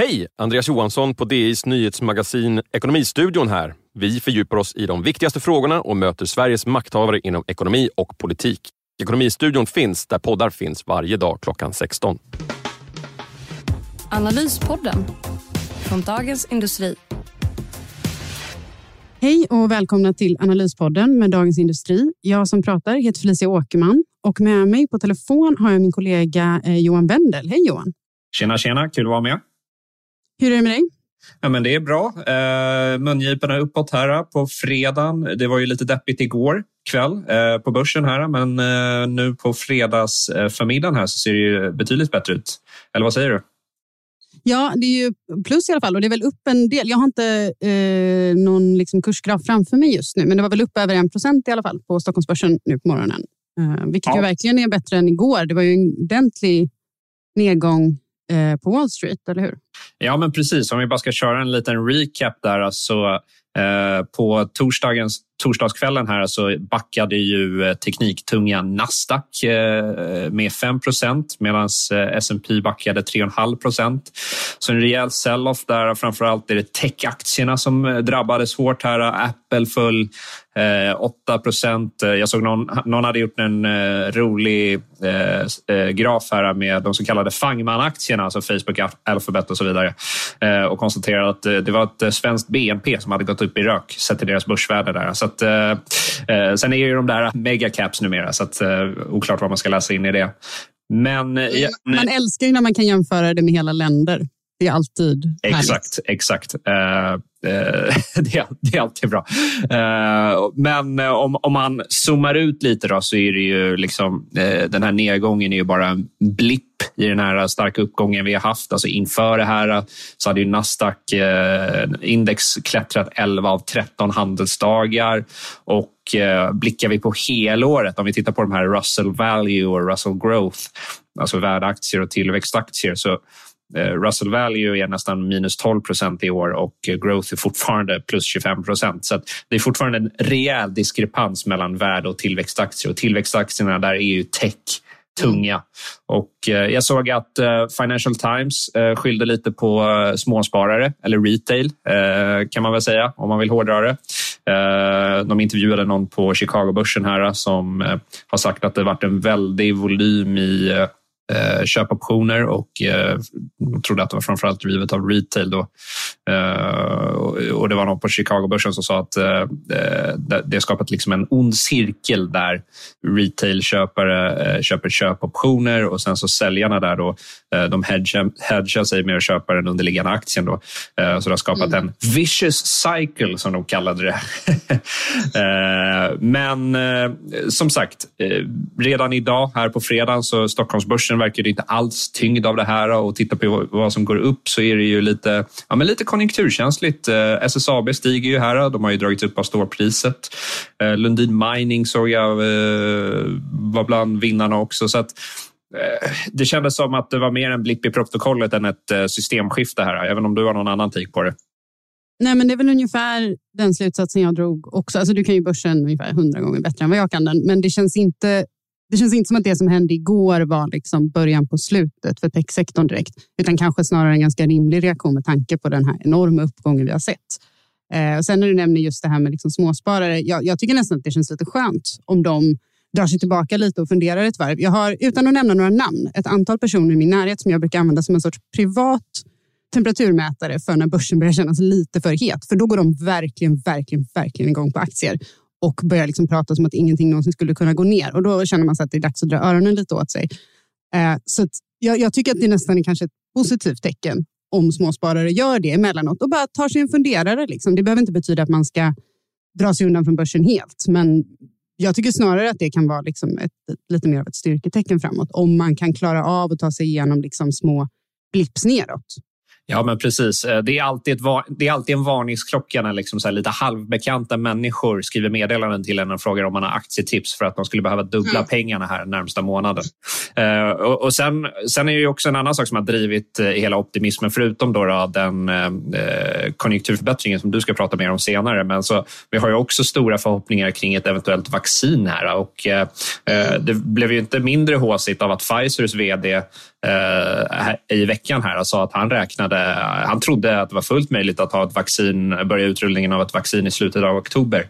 Hej! Andreas Johansson på DIs nyhetsmagasin Ekonomistudion här. Vi fördjupar oss i de viktigaste frågorna och möter Sveriges makthavare inom ekonomi och politik. Ekonomistudion finns där poddar finns varje dag klockan 16. Analyspodden från Dagens Industri. Hej och välkomna till Analyspodden med Dagens Industri. Jag som pratar heter Felicia Åkerman och med mig på telefon har jag min kollega eh, Johan Wendel. Hej Johan! Tjena, tjena! Kul att vara med. Hur är det med dig? Ja, men det är bra. Eh, mungiporna uppåt här på fredagen. Det var ju lite deppigt igår kväll eh, på börsen här, men eh, nu på fredagsförmiddagen här så ser det ju betydligt bättre ut. Eller vad säger du? Ja, det är ju plus i alla fall och det är väl upp en del. Jag har inte eh, någon liksom kursgraf framför mig just nu, men det var väl upp över en procent i alla fall på Stockholmsbörsen nu på morgonen, eh, vilket ja. ju verkligen är bättre än igår. Det var ju en ordentlig nedgång eh, Eh, på Wall Street, eller hur? Ja, men precis. Om vi bara ska köra en liten recap där. Alltså, eh, på torsdagens, torsdagskvällen här så backade ju eh, tekniktunga Nasdaq eh, med 5% medan S&P backade 3,5% Så en rejäl sell-off där. Framförallt är det techaktierna som eh, drabbades hårt här. Apple föll 8 procent. Jag såg någon, någon hade gjort en rolig graf här med de så kallade Fangman-aktierna, alltså Facebook, Alphabet och så vidare och konstaterade att det var ett svenskt BNP som hade gått upp i rök sett till deras börsvärde. Där. Så att, eh, sen är ju de där megacaps numera, så att, oklart vad man ska läsa in i det. Men, ja, man älskar ju när man kan jämföra det med hela länder. Det är alltid Exakt, härligt. exakt. Uh, Eh, eh det, det, är alltid bra. Eh, men eh, om, om man zoomar ut lite då, så är det ju liksom, eh, den här nedgången är ju bara en blipp i den här starka uppgången vi har haft. Alltså inför det här så hade ju Nasdaq index klättrat 11 av 13 handelsdagar och blickar vi på helåret, om vi tittar på de här Russell Value och Russell Growth, alltså värdeaktier och tillväxtaktier, så Eh, Russell Value är nästan minus 12 procent i år och Growth är fortfarande plus 25 procent. Så det är fortfarande en rejäl diskrepans mellan värde och tillväxtaktier och tillväxtaktierna där är ju tech tunga. Och eh, jag såg att eh, Financial Times skyllde lite på småsparare, eller retail kan man väl säga om man vill hårdra det. De intervjuade någon på Chicago-börsen här som har sagt att det varit en väldig volym i eh, köpoptioner och eh, trodde att det var framförallt drivet av retail. Då. Eh, och det var någon på Chicago-börsen som sa att eh, det har skapat liksom en ond cirkel där retailköpare eh, köper köpoptioner och sen så säljarna där då, eh, de hedgar, hedgar sig med att köpa den underliggande aktien. Då. Eh, så det har skapat mm. en vicious cycle som de kallade det. Men som sagt, redan idag här på fredag så Stockholmsbörsen verkar inte alls tyngd av det här och tittar på vad som går upp så är det ju lite, ja, men lite konjunkturkänsligt. Eh, SSAB stiger ju här, de har ju dragits upp av stålpriset. Eh, Lundin Mining såg jag eh, var bland vinnarna också. Så att, det kändes som att det var mer en blipp i protokollet än ett systemskifte här, även om du har någon annan take på det. Nej, men det är väl ungefär den slutsatsen jag drog också. Alltså, du kan ju börsen ungefär hundra gånger bättre än vad jag kan den, men det känns inte det känns inte som att det som hände igår var liksom början på slutet för techsektorn direkt, utan kanske snarare en ganska rimlig reaktion med tanke på den här enorma uppgången vi har sett. Eh, och sen när du nämner just det här med liksom småsparare, jag, jag tycker nästan att det känns lite skönt om de drar sig tillbaka lite och funderar ett varv. Jag har, utan att nämna några namn, ett antal personer i min närhet som jag brukar använda som en sorts privat temperaturmätare för när börsen börjar kännas lite för het. För då går de verkligen, verkligen, verkligen igång på aktier och börjar liksom prata som att ingenting någonsin skulle kunna gå ner. Och då känner man sig att det är dags att dra öronen lite åt sig. Eh, så jag, jag, tycker att det nästan är kanske ett positivt tecken om småsparare gör det emellanåt och bara tar sig en funderare. Liksom. Det behöver inte betyda att man ska dra sig undan från börsen helt, men jag tycker snarare att det kan vara liksom ett, lite mer av ett styrketecken framåt om man kan klara av att ta sig igenom liksom små blips neråt. Ja, men precis. Eh, det är alltid, ett, det är alltid en varningsklocka när liksom så lite halvbekanta människor skriver meddelanden till en och frågar om man har aktietips för att de skulle behöva dubbla mm. pengarna här närmsta månaden. Uh, och, och sen, sen är det också en annan sak som har drivit uh, hela optimismen, förutom då, då den uh, konjunkturförbättringen som du ska prata mer om senare. Men så, vi har ju också stora förhoppningar kring ett eventuellt vaccin här och det blev ju inte mindre håsigt av att Pfizers vd Eh, i veckan här och sa att han räknade han trodde att det var fullt möjligt att ha ett vaccin, börja utrullningen av ett vaccin i slutet av oktober.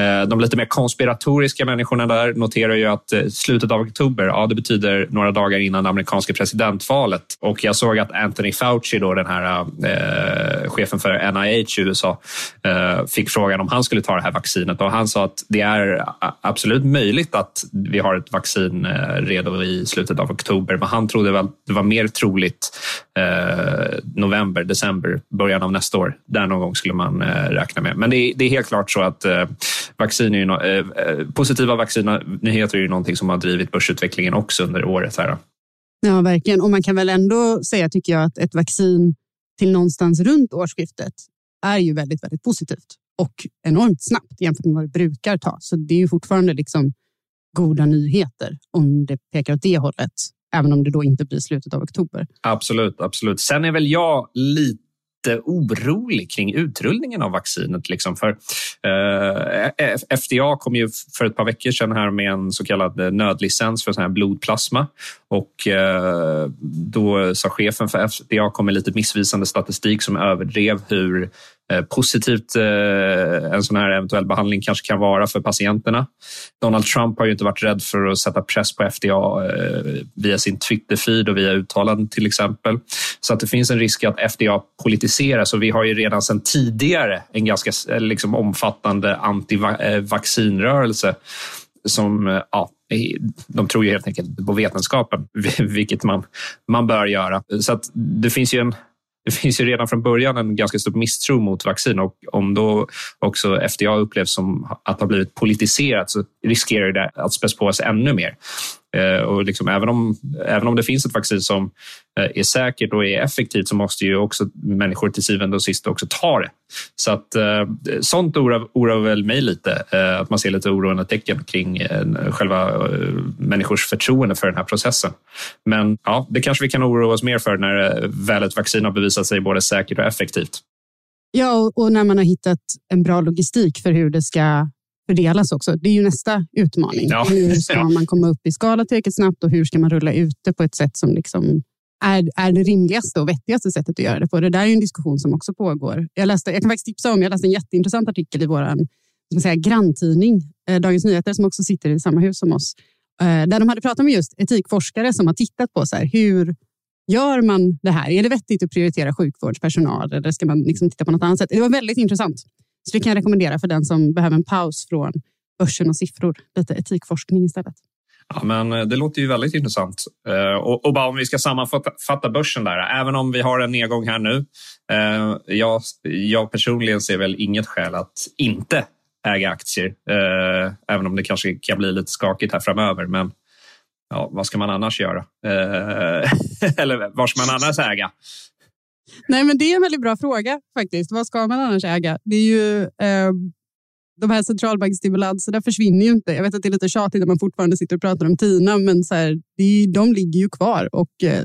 Eh, de lite mer konspiratoriska människorna där noterar ju att eh, slutet av oktober, ja, det betyder några dagar innan det amerikanska presidentvalet. Och jag såg att Anthony Fauci, då, den här eh, chefen för NIH i USA, eh, fick frågan om han skulle ta det här vaccinet och han sa att det är absolut möjligt att vi har ett vaccin eh, redo i slutet av oktober, men han trodde väl det var mer troligt eh, november, december, början av nästa år. Där någon gång skulle man eh, räkna med. Men det är, det är helt klart så att vaccin är ju no eh, eh, positiva vaccinnyheter är ju någonting som har drivit börsutvecklingen också under året. Här. Ja, verkligen. Och man kan väl ändå säga, tycker jag, att ett vaccin till någonstans runt årsskiftet är ju väldigt, väldigt positivt och enormt snabbt jämfört med vad det brukar ta. Så det är ju fortfarande liksom goda nyheter om det pekar åt det hållet, även om det då inte blir slutet av oktober. Absolut, absolut. Sen är väl jag lite orolig kring utrullningen av vaccinet. Liksom. För, eh, FDA kom ju för ett par veckor sedan här med en så kallad nödlicens för sån här blodplasma. Och eh, då sa chefen för FDA kom med lite missvisande statistik som överdrev hur Eh, positivt eh, en sån här eventuell behandling kanske kan vara för patienterna. Donald Trump har ju inte varit rädd för att sätta press på FDA eh, via sin Twitter-feed och via uttalanden till exempel. Så att det finns en risk att FDA politiseras och vi har ju redan sedan tidigare en ganska liksom, omfattande antivaccinrörelse som ja, de tror ju helt enkelt på vetenskapen, vilket man, man bör göra. Så att det finns ju en det finns ju redan från början en ganska stor misstro mot vaccin och om då också FDA upplevs som att ha blivit politiserat så riskerar det att späs på sig ännu mer. Eh, och liksom, även, om, även om det finns ett vaccin som eh, är säkert och är effektivt så måste ju också människor till syvende och sist också ta det. Så att, eh, sånt oroar, oroar väl mig lite, att man ser lite oroande tecken kring själva människors förtroende för den här processen. Men ja, det kanske vi kan oroa oss mer för när väl ett vaccin har bevisat sig både säkert och effektivt. Ja, och när man har hittat en bra logistik för hur det ska fördelas också. Det är ju nästa utmaning. Ja. Hur ska man komma upp i skala tillräckligt snabbt och hur ska man rulla ut det på ett sätt som liksom är, är det rimligaste och vettigaste sättet att göra det på? Det där är en diskussion som också pågår. Jag, läste, jag kan faktiskt tipsa om, jag läste en jätteintressant artikel i vår granntidning, eh, Dagens Nyheter, som också sitter i samma hus som oss, eh, där de hade pratat med just etikforskare som har tittat på så här, hur gör man det här? Är det vettigt att prioritera sjukvårdspersonal eller ska man liksom titta på något annat sätt? Det var väldigt intressant. Så det kan jag rekommendera för den som behöver en paus från börsen och siffror. Lite etikforskning istället. Ja, men eh, det låter ju väldigt intressant. Eh, och, och bara om vi ska sammanfatta börsen där. Även om vi har en nedgång här nu. Eh, jag, jag personligen ser väl inget skäl att inte äga aktier. Även om det kanske kan bli lite skakigt här framöver. Men ja, vad ska man annars göra? Eller vad ska man annars äga? Nej, men det är en väldigt bra fråga faktiskt. Vad ska man annars äga? Det är ju eh, de här centralbanksstimulanserna försvinner ju inte. Jag vet att det är lite tjatigt när man fortfarande sitter och pratar om TINA, men så här, det, de ligger ju kvar och eh,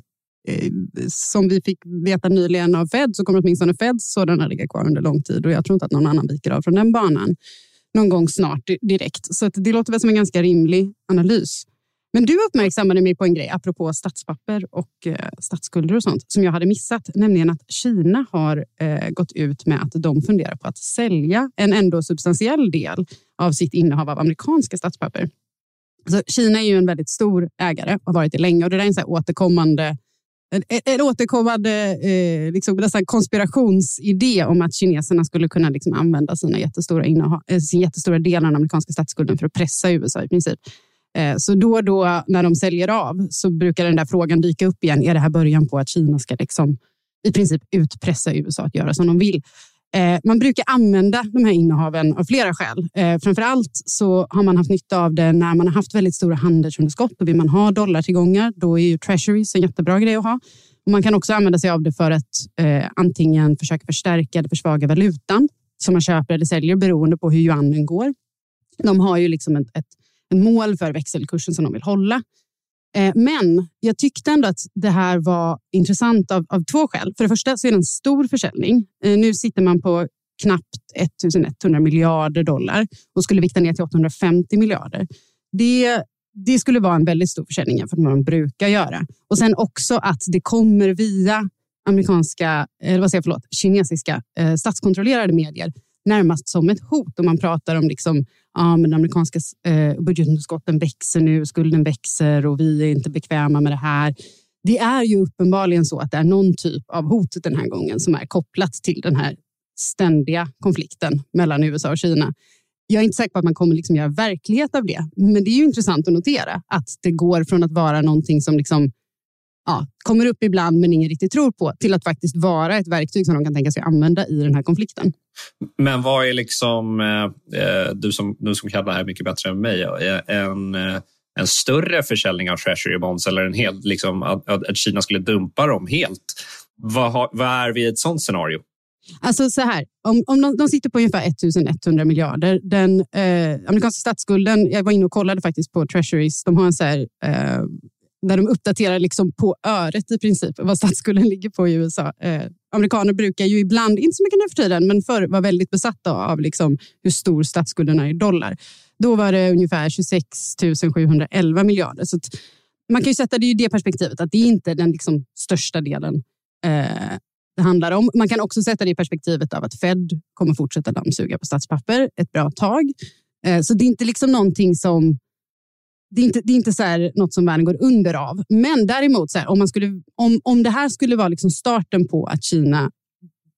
eh, som vi fick veta nyligen av Fed så kommer åtminstone Feds sådana ligga kvar under lång tid och jag tror inte att någon annan viker av från den banan någon gång snart direkt. Så det låter väl som en ganska rimlig analys. Men du uppmärksammade mig på en grej apropå statspapper och eh, statsskulder och sånt som jag hade missat, nämligen att Kina har eh, gått ut med att de funderar på att sälja en ändå substantiell del av sitt innehav av amerikanska statspapper. Alltså, Kina är ju en väldigt stor ägare och har varit det länge och det där är en så återkommande en, en återkommande eh, liksom, konspirationsidé om att kineserna skulle kunna liksom, använda sina jättestora, innehav, eh, sin jättestora del av den amerikanska statsskulden för att pressa USA i princip. Eh, så då och då när de säljer av så brukar den där frågan dyka upp igen. Är det här början på att Kina ska liksom i princip utpressa USA att göra som de vill? Eh, man brukar använda de här innehaven av flera skäl. Eh, Framför allt så har man haft nytta av det när man har haft väldigt stora handelsunderskott och vill man ha dollartillgångar, då är ju treasuries en jättebra grej att ha. Och man kan också använda sig av det för att eh, antingen försöka förstärka eller försvaga valutan som man köper eller säljer beroende på hur yuanen går. De har ju liksom ett, ett mål för växelkursen som de vill hålla. Eh, men jag tyckte ändå att det här var intressant av, av två skäl. För det första så är det en stor försäljning. Eh, nu sitter man på knappt 1100 miljarder dollar och skulle vikta ner till 850 miljarder. Det, det skulle vara en väldigt stor försäljning jämfört med vad man brukar göra. Och sen också att det kommer via amerikanska, eller vad säger jag, förlåt, kinesiska eh, statskontrollerade medier närmast som ett hot. Och man pratar om liksom, ja, men amerikanska eh, budgetunderskotten växer nu, skulden växer och vi är inte bekväma med det här. Det är ju uppenbarligen så att det är någon typ av hot den här gången som är kopplat till den här ständiga konflikten mellan USA och Kina. Jag är inte säker på att man kommer liksom göra verklighet av det, men det är ju intressant att notera att det går från att vara någonting som liksom ja, kommer upp ibland men ingen riktigt tror på till att faktiskt vara ett verktyg som de kan tänka sig använda i den här konflikten. Men vad är liksom, eh, eh, du, som, du som kan det här mycket bättre än mig, en, eh, en större försäljning av treasury bonds eller en hel, liksom, att, att Kina skulle dumpa dem helt? Vad, har, vad är vi i ett sånt scenario? Alltså så här, om, om de, de sitter på ungefär 1100 miljarder. Den eh, amerikanska statsskulden, jag var inne och kollade faktiskt på treasuries, de har en så här, eh, där de uppdaterar liksom på öret i princip vad statsskulden ligger på i USA. Eh, amerikaner brukar ju ibland, inte så mycket nu för tiden, men förr var väldigt besatta av liksom hur stor statsskulden är i dollar. Då var det ungefär 26 711 miljarder. Så man kan ju sätta det i det perspektivet att det är inte den liksom största delen eh, det handlar om. Man kan också sätta det i perspektivet av att Fed kommer fortsätta dammsuga på statspapper ett bra tag. Eh, så det är inte liksom någonting som det är inte, det är inte så här något som världen går under av. Men däremot, så här, om, man skulle, om, om det här skulle vara liksom starten på att Kina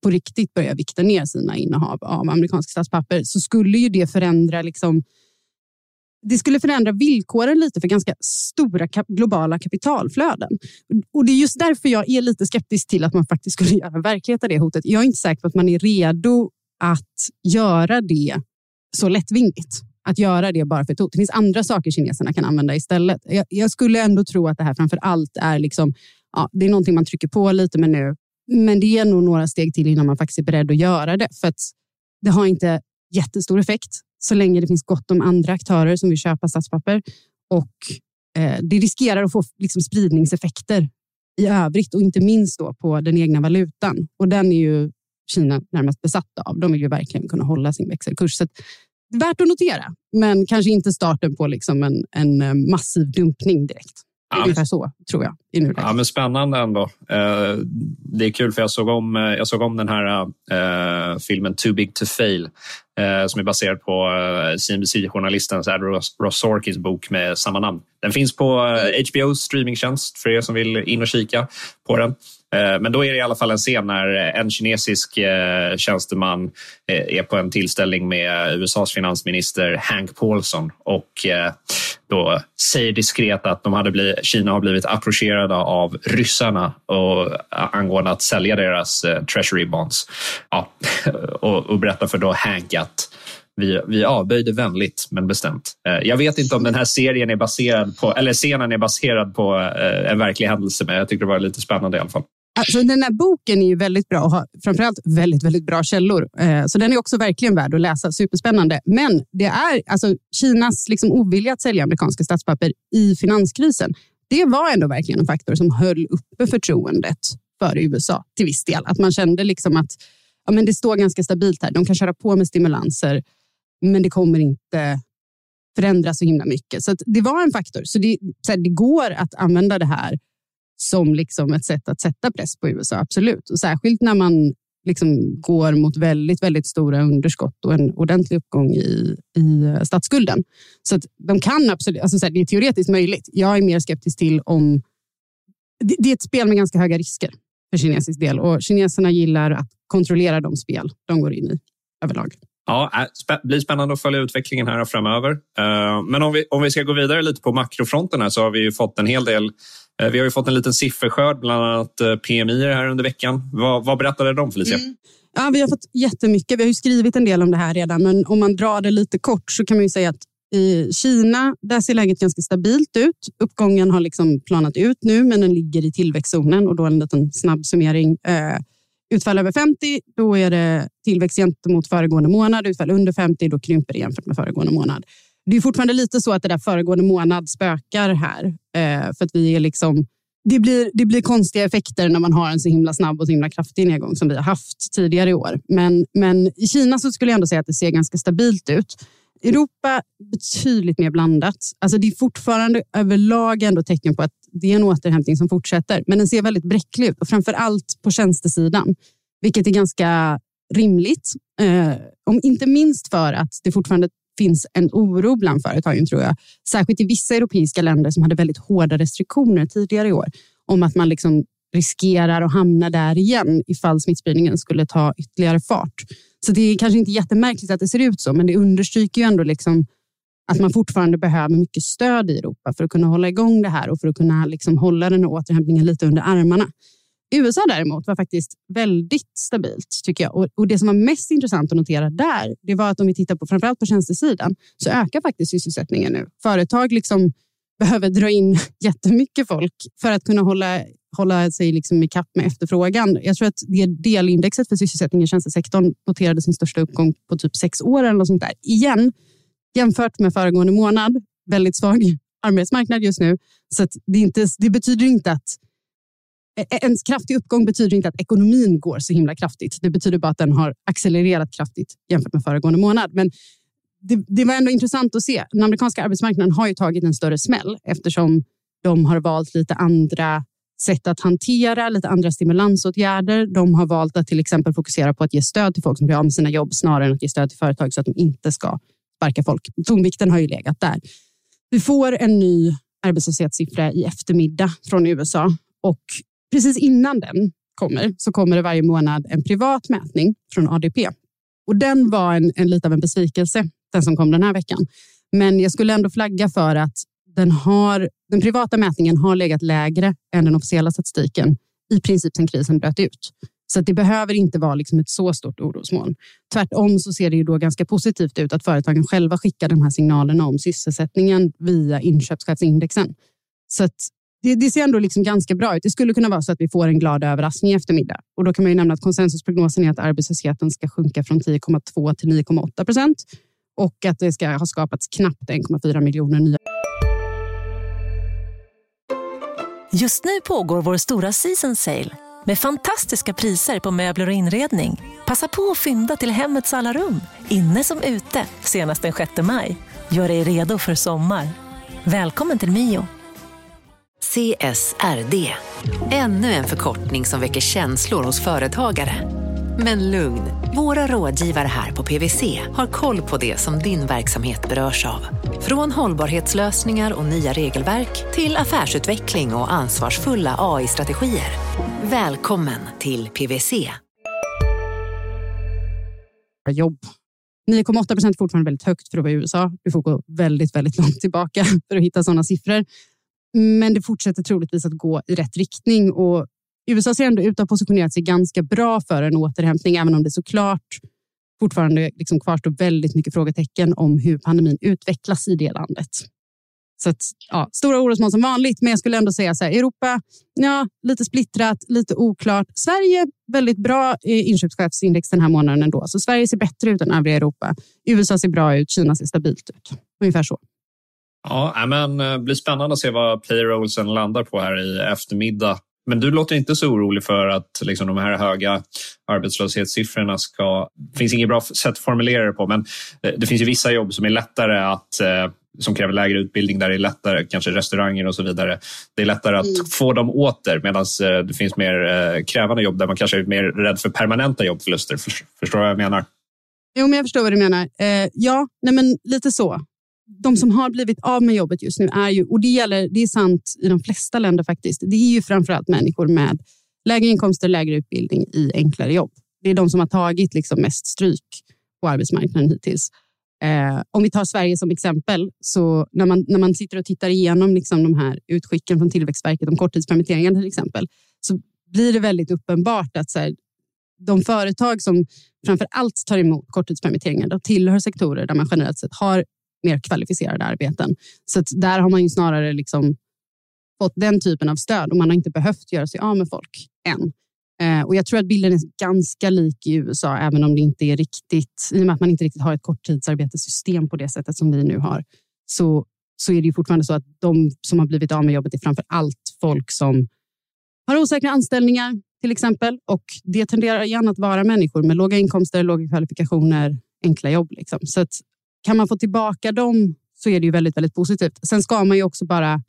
på riktigt börjar vikta ner sina innehav av amerikanska statspapper så skulle ju det förändra liksom, det skulle förändra villkoren lite för ganska stora kap globala kapitalflöden. Och Det är just därför jag är lite skeptisk till att man faktiskt skulle göra verklighet av det hotet. Jag är inte säker på att man är redo att göra det så lättvindigt att göra det bara för ett hot. Det finns andra saker kineserna kan använda istället. Jag, jag skulle ändå tro att det här framför allt är liksom, ja, det är någonting man trycker på lite med nu. Men det är nog några steg till innan man faktiskt är beredd att göra det. För att det har inte jättestor effekt så länge det finns gott om andra aktörer som vill köpa statspapper. Och eh, det riskerar att få liksom, spridningseffekter i övrigt och inte minst då på den egna valutan. Och den är ju Kina närmast besatta av. De vill ju verkligen kunna hålla sin växelkurs. Så värt att notera, men kanske inte starten på liksom en, en eh, massiv dumpning direkt. Ja. Ungefär så, tror jag. I nuläget. Ja, men spännande ändå. Eh, det är kul för jag såg om, eh, jag såg om den här filmen Too big to fail som är baserad på CNBC-journalisten Ross, Ross Sorkins bok med samma namn. Den finns på HBOs streamingtjänst för er som vill in och kika på den. Eh, men då är det i alla fall en scen när eh, en kinesisk eh, tjänsteman är på en tillställning med USAs finansminister Hank Paulson och då säger diskret att de hade blivit, Kina har blivit approcherade av ryssarna och, angående att sälja deras treasury bonds. Ja, och, och berättar för då Hank att vi, vi avböjde vänligt men bestämt. Jag vet inte om den här serien är baserad på, eller scenen är baserad på en verklig händelse, men jag tyckte det var lite spännande i alla fall. Alltså, den här boken är ju väldigt bra och har framförallt väldigt, väldigt bra källor. Eh, så den är också verkligen värd att läsa. Superspännande. Men det är alltså Kinas liksom ovilja att sälja amerikanska statspapper i finanskrisen. Det var ändå verkligen en faktor som höll uppe förtroendet för USA till viss del. Att man kände liksom att ja, men det står ganska stabilt här. De kan köra på med stimulanser, men det kommer inte förändras så himla mycket. Så det var en faktor. Så det, så här, det går att använda det här som liksom ett sätt att sätta press på USA, absolut. Och särskilt när man liksom går mot väldigt, väldigt stora underskott och en ordentlig uppgång i, i eh, statsskulden. Så att de kan absolut, alltså så här, det är teoretiskt möjligt. Jag är mer skeptisk till om... Det, det är ett spel med ganska höga risker för kinesisk del och kineserna gillar att kontrollera de spel de går in i överlag. Ja, äh, det blir spännande att följa utvecklingen här framöver. Eh, men om vi, om vi ska gå vidare lite på makrofronten här så har vi ju fått en hel del Eh, vi har ju fått en liten sifferskörd, bland annat eh, PMI här under veckan. Vad, vad berättade de Felicia? Mm. Ja, vi har fått jättemycket. Vi har ju skrivit en del om det här redan, men om man drar det lite kort så kan man ju säga att i Kina där ser läget ganska stabilt ut. Uppgången har liksom planat ut nu, men den ligger i tillväxtzonen och då en liten snabb summering. Eh, utfall över 50, då är det tillväxt gentemot föregående månad. Utfall under 50, då krymper det jämfört med föregående månad. Det är fortfarande lite så att det där föregående månad spökar här, eh, för att vi är liksom det blir, det blir konstiga effekter när man har en så himla snabb och så himla kraftig nedgång som vi har haft tidigare i år. Men, men i Kina så skulle jag ändå säga att det ser ganska stabilt ut. Europa betydligt mer blandat. Alltså det är fortfarande överlag ändå tecken på att det är en återhämtning som fortsätter, men den ser väldigt bräcklig ut och framför allt på tjänstesidan, vilket är ganska rimligt. Eh, om inte minst för att det fortfarande finns en oro bland företagen tror jag. Särskilt i vissa europeiska länder som hade väldigt hårda restriktioner tidigare i år om att man liksom riskerar att hamna där igen ifall smittspridningen skulle ta ytterligare fart. Så det är kanske inte jättemärkligt att det ser ut så, men det understryker ju ändå liksom att man fortfarande behöver mycket stöd i Europa för att kunna hålla igång det här och för att kunna liksom hålla den här återhämtningen lite under armarna. USA däremot var faktiskt väldigt stabilt tycker jag. Och, och, det som var mest intressant att notera där, det var att om vi tittar på framförallt på tjänstesidan så ökar faktiskt sysselsättningen nu. Företag liksom behöver dra in jättemycket folk för att kunna hålla, hålla sig liksom i kapp med efterfrågan. Jag tror att det delindexet för sysselsättning i tjänstesektorn noterade sin största uppgång på typ sex år eller något sånt där. Igen, jämfört med föregående månad, väldigt svag arbetsmarknad just nu. Så det, inte, det betyder inte att Eh, en kraftig uppgång betyder inte att ekonomin går så himla kraftigt. Det betyder bara att den har accelererat kraftigt jämfört med föregående månad. Men det, det, var ändå intressant att se. Den amerikanska arbetsmarknaden har ju tagit en större smäll eftersom de har valt lite andra sätt att hantera, lite andra stimulansåtgärder. De har valt att till exempel fokusera på att ge stöd till folk som blir av med sina jobb snarare än att ge stöd till företag så att de inte ska sparka folk. Tonvikten har ju legat där. Vi får en ny arbetslöshetssiffra i eftermiddag från USA och precis innan den kommer så kommer det varje månad en privat mätning från ADP. Och den var en, en lite av en besvikelse, den som kom den här veckan. Men jag skulle ändå flagga för att den, har, den privata mätningen har legat lägre än den officiella statistiken i princip sedan krisen bröt ut. Så det behöver inte vara liksom ett så stort orosmoln. Tvärtom så ser det ju då ganska positivt ut att företagen själva skickar de här signalerna om sysselsättningen via inköpschefsindexen. Så det, det, ser ändå liksom ganska bra ut. Det skulle kunna vara så att vi får en glad överraskning i eftermiddag. Och då kan man ju nämna att konsensusprognosen är att arbetslösheten ska sjunka från 10,2 till 9,8 procent och att det ska ha skapats knappt 1,4 miljoner nya. Just nu pågår vår stora season sale med fantastiska priser på möbler och inredning. Passa på att fynda till hemmets alla rum, inne som ute, senast den 6 maj. Gör dig redo för sommar. Välkommen till Mio. CSRD. Ännu en förkortning som väcker känslor hos företagare. Men lugn, våra rådgivare här på PWC har koll på det som din verksamhet berörs av. Från hållbarhetslösningar och nya regelverk till affärsutveckling och ansvarsfulla AI-strategier. Välkommen till PWC. Jobb. 9,8 procent är fortfarande väldigt högt för att vara i USA. Du får gå väldigt, väldigt långt tillbaka för att hitta sådana siffror. Men det fortsätter troligtvis att gå i rätt riktning och USA ser ändå ut att ha positionerat sig ganska bra för en återhämtning, även om det såklart fortfarande liksom kvarstår väldigt mycket frågetecken om hur pandemin utvecklas i det landet. Så att, ja, stora orosmoln som vanligt, men jag skulle ändå säga så här, Europa, ja, lite splittrat, lite oklart. Sverige, väldigt bra eh, inköpschefsindex den här månaden ändå. Så Sverige ser bättre ut än övriga Europa. USA ser bra ut, Kina ser stabilt ut. Ungefär så. Ja, men det eh, blir spännande att se vad payrollsen landar på här i eftermiddag. Men du låter inte så orolig för att liksom, de här höga arbetslöshetssiffrorna ska... Det finns inget bra sätt att formulera det på, men eh, det finns ju vissa jobb som är lättare att eh, som kräver lägre utbildning, där det är lättare, kanske restauranger och så vidare. Det är lättare att mm. få dem åter medan det finns mer krävande jobb där man kanske är mer rädd för permanenta jobbförluster. Förstår du vad jag menar? Jo, men jag förstår vad du menar. Eh, ja, nej, men lite så de som har blivit av med jobbet just nu är ju, och det, gäller, det är sant i de flesta länder faktiskt, det är ju framförallt människor med lägre inkomster, lägre utbildning i enklare jobb. Det är de som har tagit liksom mest stryk på arbetsmarknaden hittills. Eh, om vi tar Sverige som exempel, så när man, när man sitter och tittar igenom liksom de här utskicken från Tillväxtverket om korttidspermitteringar till exempel, så blir det väldigt uppenbart att så här, de företag som framför allt tar emot korttidspermitteringar, de tillhör sektorer där man generellt sett har mer kvalificerade arbeten. Så där har man ju snarare liksom fått den typen av stöd och man har inte behövt göra sig av med folk än. Eh, och jag tror att bilden är ganska lik i USA, även om det inte är riktigt, i och med att man inte riktigt har ett korttidsarbetessystem på det sättet som vi nu har, så, så är det fortfarande så att de som har blivit av med jobbet är framför allt folk som har osäkra anställningar till exempel. Och det tenderar igen att vara människor med låga inkomster, låga kvalifikationer, enkla jobb. Liksom. Så att, kan man få tillbaka dem så är det ju väldigt, väldigt positivt. Sen ska man ju också bara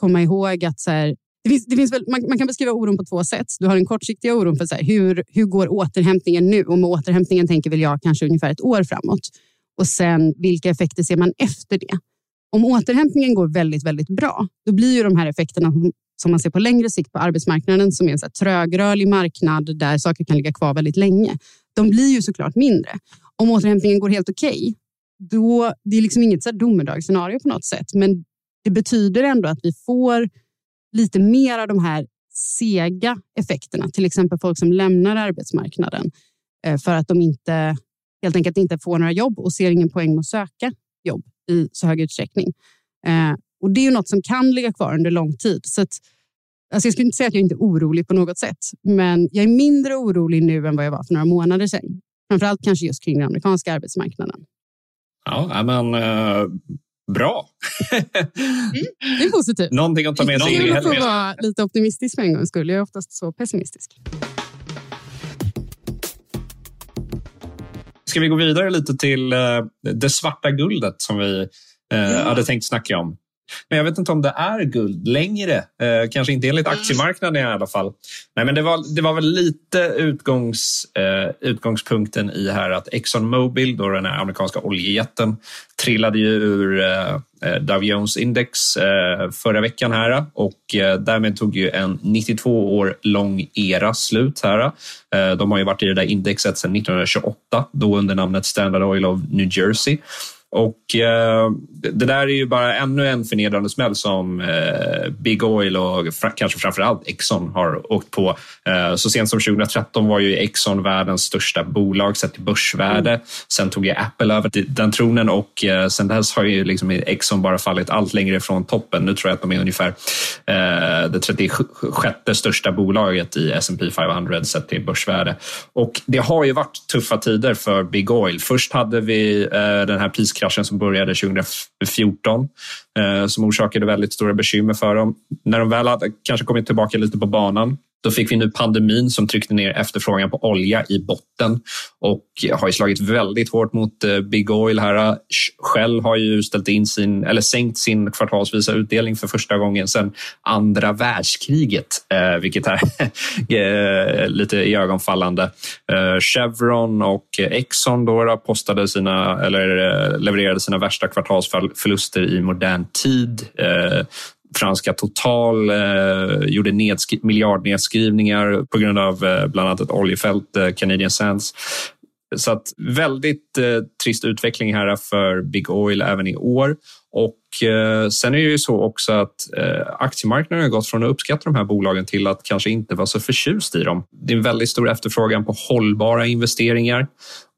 komma ihåg att så här, det finns, det finns väl, man, man, kan beskriva oron på två sätt. Du har den kortsiktiga oron för så här, hur, hur går återhämtningen nu? Och med återhämtningen tänker väl jag kanske ungefär ett år framåt. Och sen vilka effekter ser man efter det? Om återhämtningen går väldigt, väldigt bra, då blir ju de här effekterna som man ser på längre sikt på arbetsmarknaden, som är en så här trögrörlig marknad där saker kan ligga kvar väldigt länge, de blir ju såklart mindre. Om återhämtningen går helt okej, okay, då det är liksom inget så domedagsscenario på något sätt, men det betyder ändå att vi får lite mer av de här sega effekterna, till exempel folk som lämnar arbetsmarknaden eh, för att de inte helt enkelt inte får några jobb och ser ingen poäng med att söka jobb i så hög utsträckning. Eh, och Det är ju något som kan ligga kvar under lång tid. Så att, alltså jag skulle inte säga att jag inte är orolig på något sätt, men jag är mindre orolig nu än vad jag var för några månader sedan. Framförallt kanske just kring den amerikanska arbetsmarknaden. Ja, men uh, bra. mm, det är positivt. Någonting att ta med sig in i helgen. vara lite optimistisk för en gångs skull. Jag är oftast så pessimistisk. Ska vi gå vidare lite till uh, det svarta guldet som vi uh, ja. hade tänkt snacka om? Men jag vet inte om det är guld längre. Eh, kanske inte enligt mm. aktiemarknaden i alla fall. Nej, men det var, det var väl lite utgångs, eh, utgångspunkten i här att Exxon Mobil, då den här amerikanska oljejätten, trillade ju ur eh, eh Dow Jones index eh, förra veckan här och eh, därmed tog ju en 92 år lång era slut här. De har ju varit i det där indexet sedan 1928, då under namnet Standard Oil of New Jersey. Och eh, det där är ju bara ännu en förnedrande smäll som eh, Big Oil och fra, kanske framför allt Exxon har åkt på. Eh, så sent som 2013 var ju Exxon världens största bolag sett till börsvärde. Mm. Sen tog ju Apple över den tronen och eh, sen dess har ju liksom Exxon bara fallit allt längre från toppen. Nu tror jag att de är ungefär eh, det 36 största bolaget i S&P 500 sett till börsvärde. Och det har ju varit tuffa tider för Big Oil. Först hade vi eh, den här priskrisen kraschen som började 2014 eh, som orsakade väldigt stora bekymmer för dem. När de väl hade kanske kommit tillbaka lite på banan då fick vi nu pandemin som tryckte ner efterfrågan på olja i botten och har ju slagit väldigt hårt mot eh, Big Oil. här. Shell har ju ställt in sin, eller sänkt sin kvartalsvisa utdelning för första gången sedan andra världskriget, eh, vilket är eh, lite iögonfallande. Chevron och Exxon då postade sina, eller levererade sina värsta kvartalsförluster i modern tid franska Total eh, gjorde nedskri- miljardnedskrivningar på grund av eh, bland annat ett oljefält, eh, Canadian Sands. Så att väldigt eh, trist utveckling här för Big Oil även i år. Och eh, sen är det ju så också att eh, aktiemarknaden har gått från att uppskatta de här bolagen till att kanske inte vara så förtjust i dem. Det är en väldigt stor efterfrågan på hållbara investeringar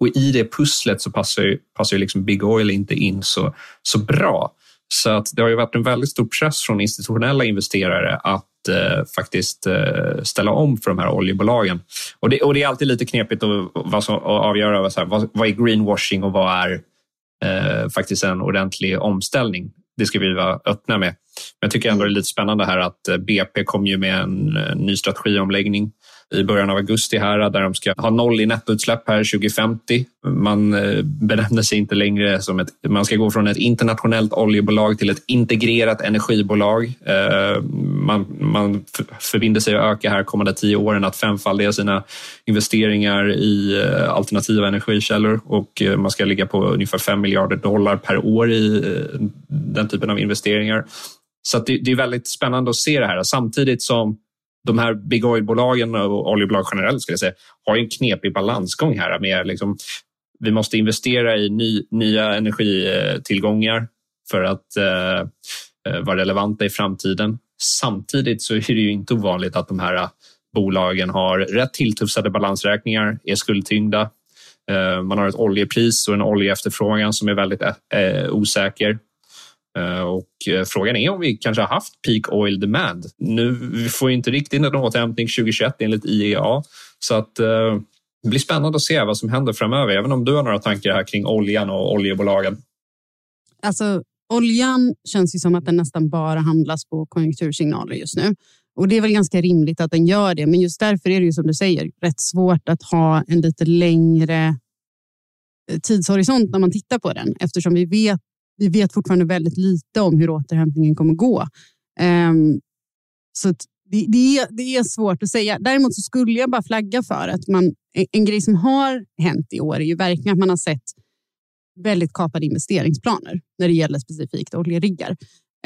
och i det pusslet så passar ju, passar ju liksom Big Oil inte in så, så bra. Så att det har ju varit en väldigt stor press från institutionella investerare att eh, faktiskt eh, ställa om för de här oljebolagen. Och det, och det är alltid lite knepigt att, vad som, att avgöra vad, vad, vad är greenwashing och vad är eh, faktiskt en ordentlig omställning. Det ska vi vara öppna med. Men jag tycker ändå det är lite spännande här att eh, BP kom ju med en, en ny strategiomläggning i början av augusti här där de ska ha noll i nettoutsläpp här 2050. Man eh, benämner sig inte längre som ett... Man ska gå från ett internationellt oljebolag till ett integrerat energibolag. Eh, man, man förbinder sig att öka här kommande tio åren att femfaldiga sina investeringar i eh, alternativa energikällor och man ska ligga på ungefär 5 miljarder dollar per år i den typen av investeringar. Så det är väldigt spännande att se det här samtidigt som de här big oil-bolagen och oljebolag generellt ska jag säga, har en knepig balansgång här med liksom, vi måste investera i ny, nya energitillgångar för att eh, eh vara relevanta i framtiden. Samtidigt så är det ju inte ovanligt att de här eh, bolagen har rätt tilltufsade balansräkningar, är skuldtyngda. Eh, man har ett oljepris och en oljeefterfrågan som är väldigt eh, eh osäker. Eh, och eh, frågan är om vi kanske har haft peak oil demand. Nu vi får inte riktigt någon återhämtning 2021 enligt IEA. Så att, eh, det blir spännande att se vad som händer framöver, även om du har några tankar här kring oljan och oljebolagen. Alltså, oljan känns ju som att den nästan bara handlas på konjunktursignaler just nu. Och Det är väl ganska rimligt att den gör det, men just därför är det ju som du säger rätt svårt att ha en lite längre tidshorisont när man tittar på den eftersom vi vet, vi vet fortfarande väldigt lite om hur återhämtningen kommer gå. Um, så det, det, är, det är svårt att säga. Däremot så skulle jag bara flagga för att man, en grej som har hänt i år är ju verkligen att man har sett väldigt kapade investeringsplaner när det gäller specifikt oljeriggar.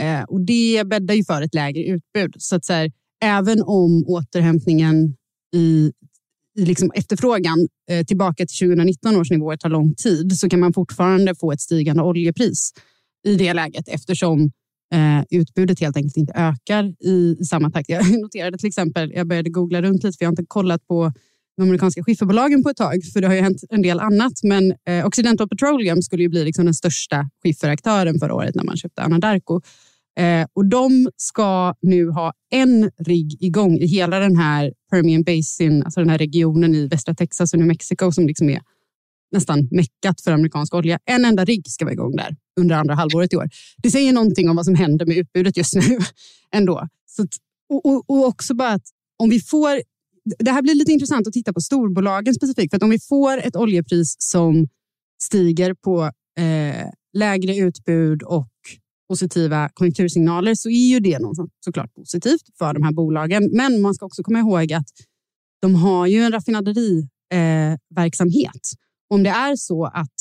Eh, och det bäddar ju för ett lägre utbud. Så att så här, även om återhämtningen i liksom efterfrågan eh, tillbaka till 2019 års nivåer tar lång tid så kan man fortfarande få ett stigande oljepris i det läget eftersom eh, utbudet helt enkelt inte ökar i, i samma takt. Jag noterade till exempel, jag började googla runt lite för jag har inte kollat på de amerikanska skifferbolagen på ett tag, för det har ju hänt en del annat. Men eh, Occidental Petroleum skulle ju bli liksom den största skifferaktören förra året när man köpte Anadarko. Eh, och de ska nu ha en rigg igång i hela den här Permian Basin, alltså den här regionen i västra Texas och New Mexico som liksom är nästan meckat för amerikansk olja. En enda rigg ska vara igång där under andra halvåret i år. Det säger någonting om vad som händer med utbudet just nu ändå. Så att, och, och, och, också bara att om vi får... Det här blir lite intressant att titta på storbolagen specifikt. För att om vi får ett oljepris som stiger på eh, lägre utbud och positiva konjunktursignaler så är ju det något såklart positivt för de här bolagen. Men man ska också komma ihåg att de har ju en raffinaderiverksamhet. Eh, om det är så att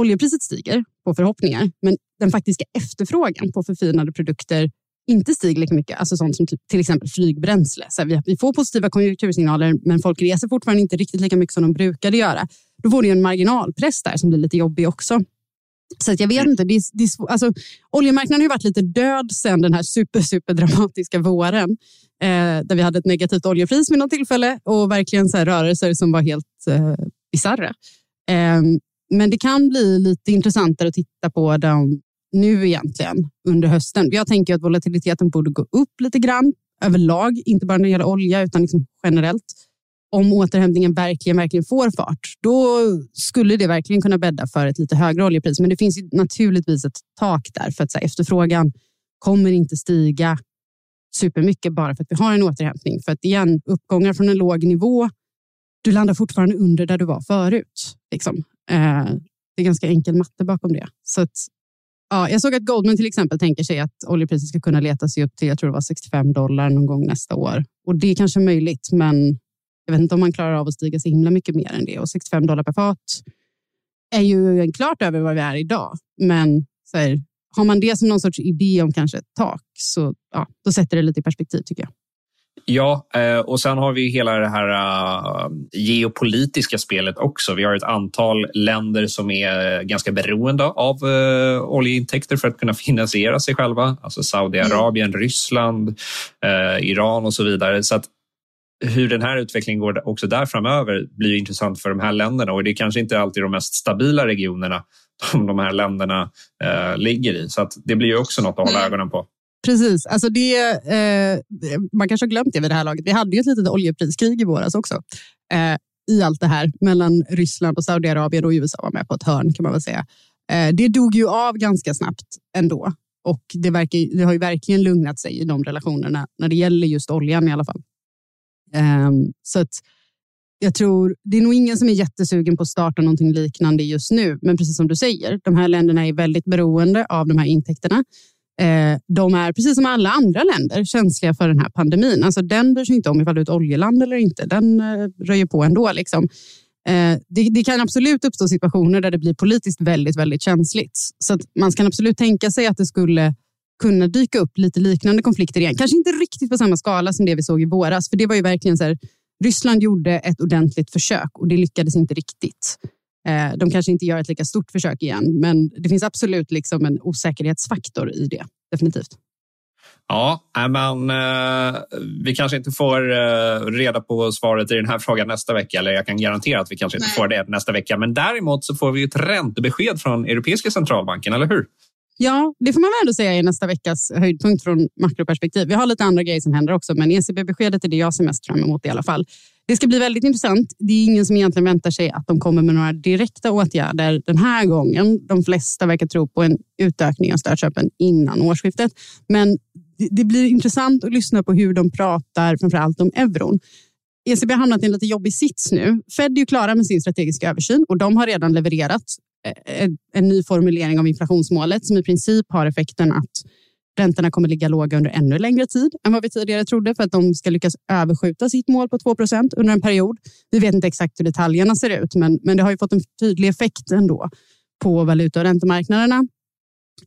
oljepriset stiger på förhoppningar, men den faktiska efterfrågan på förfinade produkter inte stiger lika mycket, alltså sånt som typ, till exempel flygbränsle. Så vi, vi får positiva konjunktursignaler, men folk reser fortfarande inte riktigt lika mycket som de brukade göra. Då får det en marginalpress där som blir lite jobbig också. Så att jag vet inte. Det är, det är, alltså, oljemarknaden har varit lite död sedan den här super, super dramatiska våren. Eh, där vi hade ett negativt oljepris vid något tillfälle och verkligen så rörelser som var helt eh, bisarra. Eh, men det kan bli lite intressantare att titta på dem nu egentligen under hösten. Jag tänker att volatiliteten borde gå upp lite grann överlag, inte bara när det gäller olja utan liksom generellt. Om återhämtningen verkligen, verkligen får fart, då skulle det verkligen kunna bädda för ett lite högre oljepris. Men det finns naturligtvis ett tak där för att så här, efterfrågan kommer inte stiga supermycket bara för att vi har en återhämtning. För att igen, uppgångar från en låg nivå du landar fortfarande under där du var förut. Liksom. Eh, det är ganska enkel matte bakom det. Så att, ja, jag såg att Goldman till exempel tänker sig att oljepriset ska kunna leta sig upp till jag tror det var 65 dollar någon gång nästa år. Och Det är kanske möjligt, men jag vet inte om man klarar av att stiga så himla mycket mer än det. Och 65 dollar per fat är ju klart över vad vi är idag. Men så här, har man det som någon sorts idé om kanske ett tak så ja, då sätter det lite i perspektiv tycker jag. Ja, eh, och sen har vi hela det här uh, geopolitiska spelet också. Vi har ett antal länder som är ganska beroende av uh, oljeintäkter för att kunna finansiera sig själva. Alltså Saudiarabien, mm. Ryssland, Iran och så vidare. Så att hur den här utvecklingen går också där framöver blir intressant för de här länderna och det är kanske inte alltid de mest stabila regionerna som de här länderna ligger i. Så att det blir också något att hålla mm. ögonen på. Precis. Alltså det, eh, man kanske har glömt det vid det här laget. Vi hade ju ett litet oljepriskrig i våras också. Eh, I allt det här mellan Ryssland och Saudiarabien och USA var med på ett hörn kan man väl säga. Eh, det dog ju av ganska snabbt ändå. Och det, verkar, det har ju verkligen lugnat sig i de relationerna när det gäller just oljan i alla fall. Ehm, så att jag tror, det är nog ingen som är jättesugen på att starta någonting liknande just nu. Men precis som du säger, de här länderna är väldigt beroende av de här intäkterna. Ehm, de är precis som alla andra länder känsliga för den här pandemin. Alltså den bryr sig inte om ifall du är ett oljeland eller inte. Den eh, röjer på ändå. Liksom. Ehm, det, det, kan absolut uppstå situationer där det blir politiskt väldigt, väldigt känsligt. Så man kan absolut tänka sig att det skulle kunna dyka upp lite liknande konflikter igen. Kanske inte riktigt på samma skala som det vi såg i våras. För det var ju verkligen så här, Ryssland gjorde ett ordentligt försök och det lyckades inte riktigt. Eh, de kanske inte gör ett lika stort försök igen, men det finns absolut liksom en osäkerhetsfaktor i det. Definitivt. Ja, men eh, vi kanske inte får eh, reda på svaret i den här frågan nästa vecka. Eller jag kan garantera att vi kanske inte Nej. får det nästa vecka. Men däremot så får vi ett räntebesked från Europeiska centralbanken, eller hur? Ja, det får man väl ändå säga är nästa veckas höjdpunkt från makroperspektiv. Vi har lite andra grejer som händer också, men ECB-beskedet är det jag ser mest fram emot i alla fall. Det ska bli väldigt intressant. Det är ingen som egentligen väntar sig att de kommer med några direkta åtgärder den här gången. De flesta verkar tro på en utökning av stödköpen innan årsskiftet. Men det blir intressant att lyssna på hur de pratar, framför allt om euron. ECB har hamnat i en lite jobbig sits nu. Fed är ju klara med sin strategiska översyn och de har redan levererat en, en ny formulering av inflationsmålet som i princip har effekten att räntorna kommer ligga låga under ännu längre tid än vad vi tidigare trodde för att de ska lyckas överskjuta sitt mål på 2% under en period. Vi vet inte exakt hur detaljerna ser ut, men, men det har ju fått en tydlig effekt ändå på valuta och räntemarknaderna.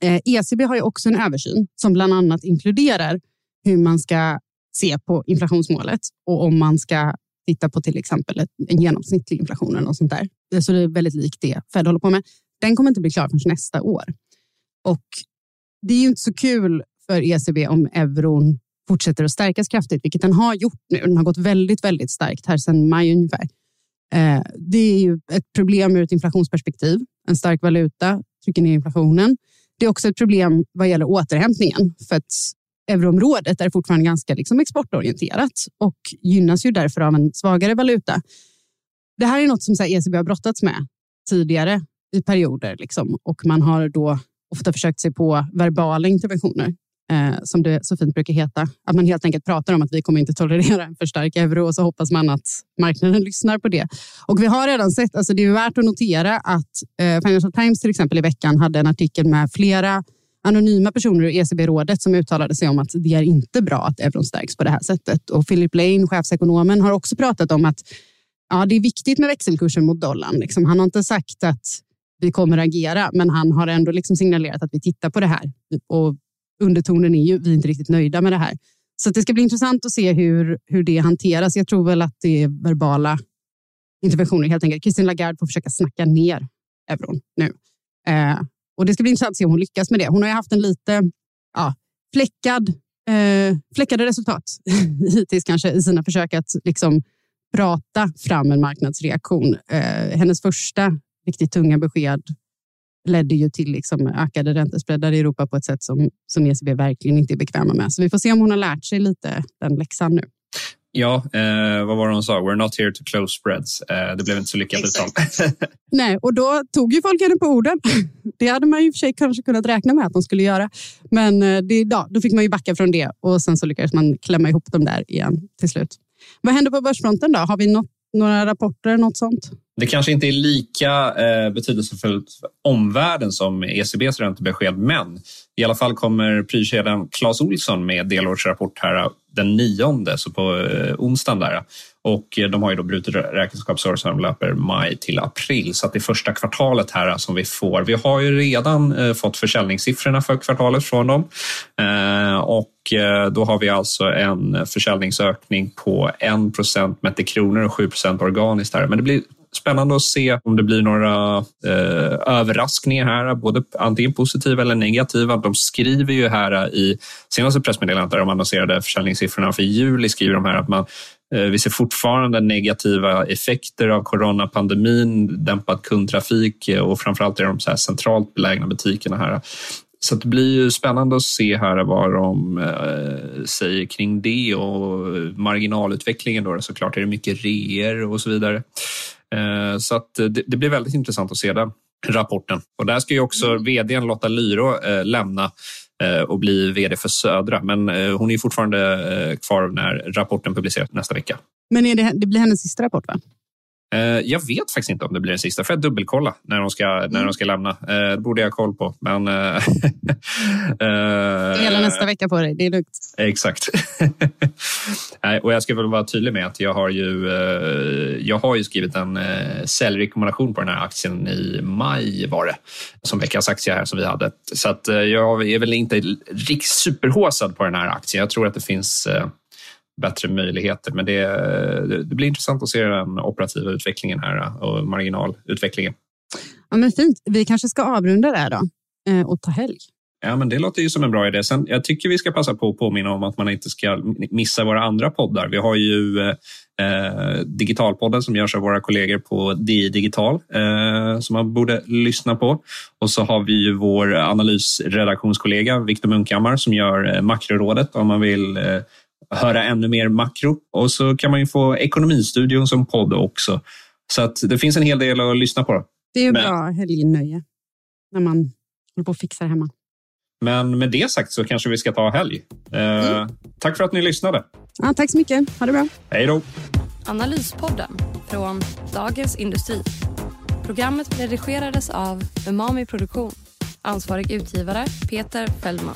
Eh, ECB har ju också en översyn som bland annat inkluderar hur man ska se på inflationsmålet och om man ska titta på till exempel en genomsnittlig inflation eller något sånt där. Så det är väldigt likt det Fed håller på med. Den kommer inte bli klar förrän nästa år. Och det är ju inte så kul för ECB om euron fortsätter att stärkas kraftigt, vilket den har gjort nu. Den har gått väldigt, väldigt starkt här sedan maj ungefär. Eh, det är ju ett problem ur ett inflationsperspektiv. En stark valuta trycker ner inflationen. Det är också ett problem vad gäller återhämtningen för att euroområdet är fortfarande ganska liksom exportorienterat och gynnas ju därför av en svagare valuta. Det här är något som ECB har brottats med tidigare i perioder liksom, och man har då ofta försökt sig på verbala interventioner eh, som det så fint brukar heta. Att man helt enkelt pratar om att vi kommer inte tolerera en för stark euro och så hoppas man att marknaden lyssnar på det. Och vi har redan sett, alltså det är värt att notera att eh, Financial Times till exempel i veckan hade en artikel med flera anonyma personer i ECB-rådet som uttalade sig om att det är inte bra att euron stärks på det här sättet. Och Philip Lane, chefsekonomen, har också pratat om att ja, det är viktigt med växelkursen mot dollarn. Liksom, han har inte sagt att vi kommer att agera, men han har ändå liksom signalerat att vi tittar på det här. Och undertonen är ju vi är inte riktigt nöjda med det här. Så det ska bli intressant att se hur, hur det hanteras. Jag tror väl att det är verbala interventioner helt enkelt. Christine Lagarde får försöka snacka ner euron nu. Eh, och det ska bli intressant att se om hon lyckas med det. Hon har ju haft en lite ja, fläckad, eh, fläckade resultat hittills kanske i sina försök att liksom prata fram en marknadsreaktion. Eh, hennes första riktigt tunga besked ledde ju till liksom ökade räntespreadar i Europa på ett sätt som, som ECB verkligen inte är bekväma med. Så vi får se om hon har lärt sig lite den läxan nu. Ja, eh, vad var det hon sa? We're not here to close spreads. Eh, det blev inte så lyckat uttal. Nej, och då tog ju folk henne på orden. Det hade man ju för sig kanske kunnat räkna med att de skulle göra. Men eh, det, ja, då fick man ju backa från det och sen så lyckades man klämma ihop dem där igen till slut. Vad händer på börsfronten då? Har vi något, några rapporter, något sånt? Det kanske inte är lika eh, betydelsefullt för omvärlden som ECBs räntebesked, men i alla fall kommer prylkedjan Clas Olsson med delårsrapport här den nionde, så på eh, onsdagen där. Och eh, de har ju då brutit räkenskapsår som löper maj till april, så att det är första kvartalet här som vi får. Vi har ju redan eh, fått försäljningssiffrorna för kvartalet från dem eh, och då har vi alltså en försäljningsökning på 1 procent mätt i kronor och 7 procent organiskt här. Men det blir spännande att se om det blir några eh, överraskningar här, både antingen positiva eller negativa. De skriver ju här i senaste pressmeddelandet där de annonserade försäljningssiffrorna för juli skriver de här att man eh, vi ser fortfarande negativa effekter av coronapandemin, dämpad kundtrafik eh, och framförallt i de så här centralt belägna butikerna här. Så det blir ju spännande att se här vad de eh, säger kring det och marginalutvecklingen. Då, såklart är det mycket reor och så vidare. Eh, så att det, det blir väldigt intressant att se den rapporten. Och där ska ju också mm. vdn Lotta Lyro eh, lämna eh, och bli vd för Södra. Men hon är fortfarande kvar när rapporten publiceras nästa vecka. Men är det, det blir hennes sista rapport? va? Eh, jag vet faktiskt inte om det blir den sista. Får jag dubbelkolla när de ska, när de ska lämna. Eh, det borde jag ha koll på. Men, eh, Hela nästa vecka på dig. Det är lugnt. Exakt. och jag ska väl vara tydlig med att jag har ju, jag har ju skrivit en säljrekommendation på den här aktien i maj var det. Som veckans aktie här som vi hade. Så att jag är väl inte superhåsad på den här aktien. Jag tror att det finns bättre möjligheter. Men det, det blir intressant att se den operativa utvecklingen här och marginalutvecklingen. Ja, men fint. Vi kanske ska avrunda där då eh, och ta helg. Ja, men det låter ju som en bra idé. Sen, jag tycker vi ska passa på att påminna om att man inte ska missa våra andra poddar. Vi har ju eh, Digitalpodden som görs av våra kollegor på DI Digital eh, som man borde lyssna på. Och så har vi ju vår analysredaktionskollega Viktor Munkhammar som gör eh, Makrorådet om man vill eh, höra ännu mer makro. Och så kan man ju få Ekonomistudion som podd också. Så att det finns en hel del att lyssna på. Det är ju bra helgnöje när man håller på och fixar hemma. Men med det sagt så kanske vi ska ta helg. Eh, mm. Tack för att ni lyssnade. Ja, tack så mycket. Ha det bra. Hej då. Analyspodden från Dagens Industri. Programmet redigerades av Umami Produktion. Ansvarig utgivare Peter Fellman.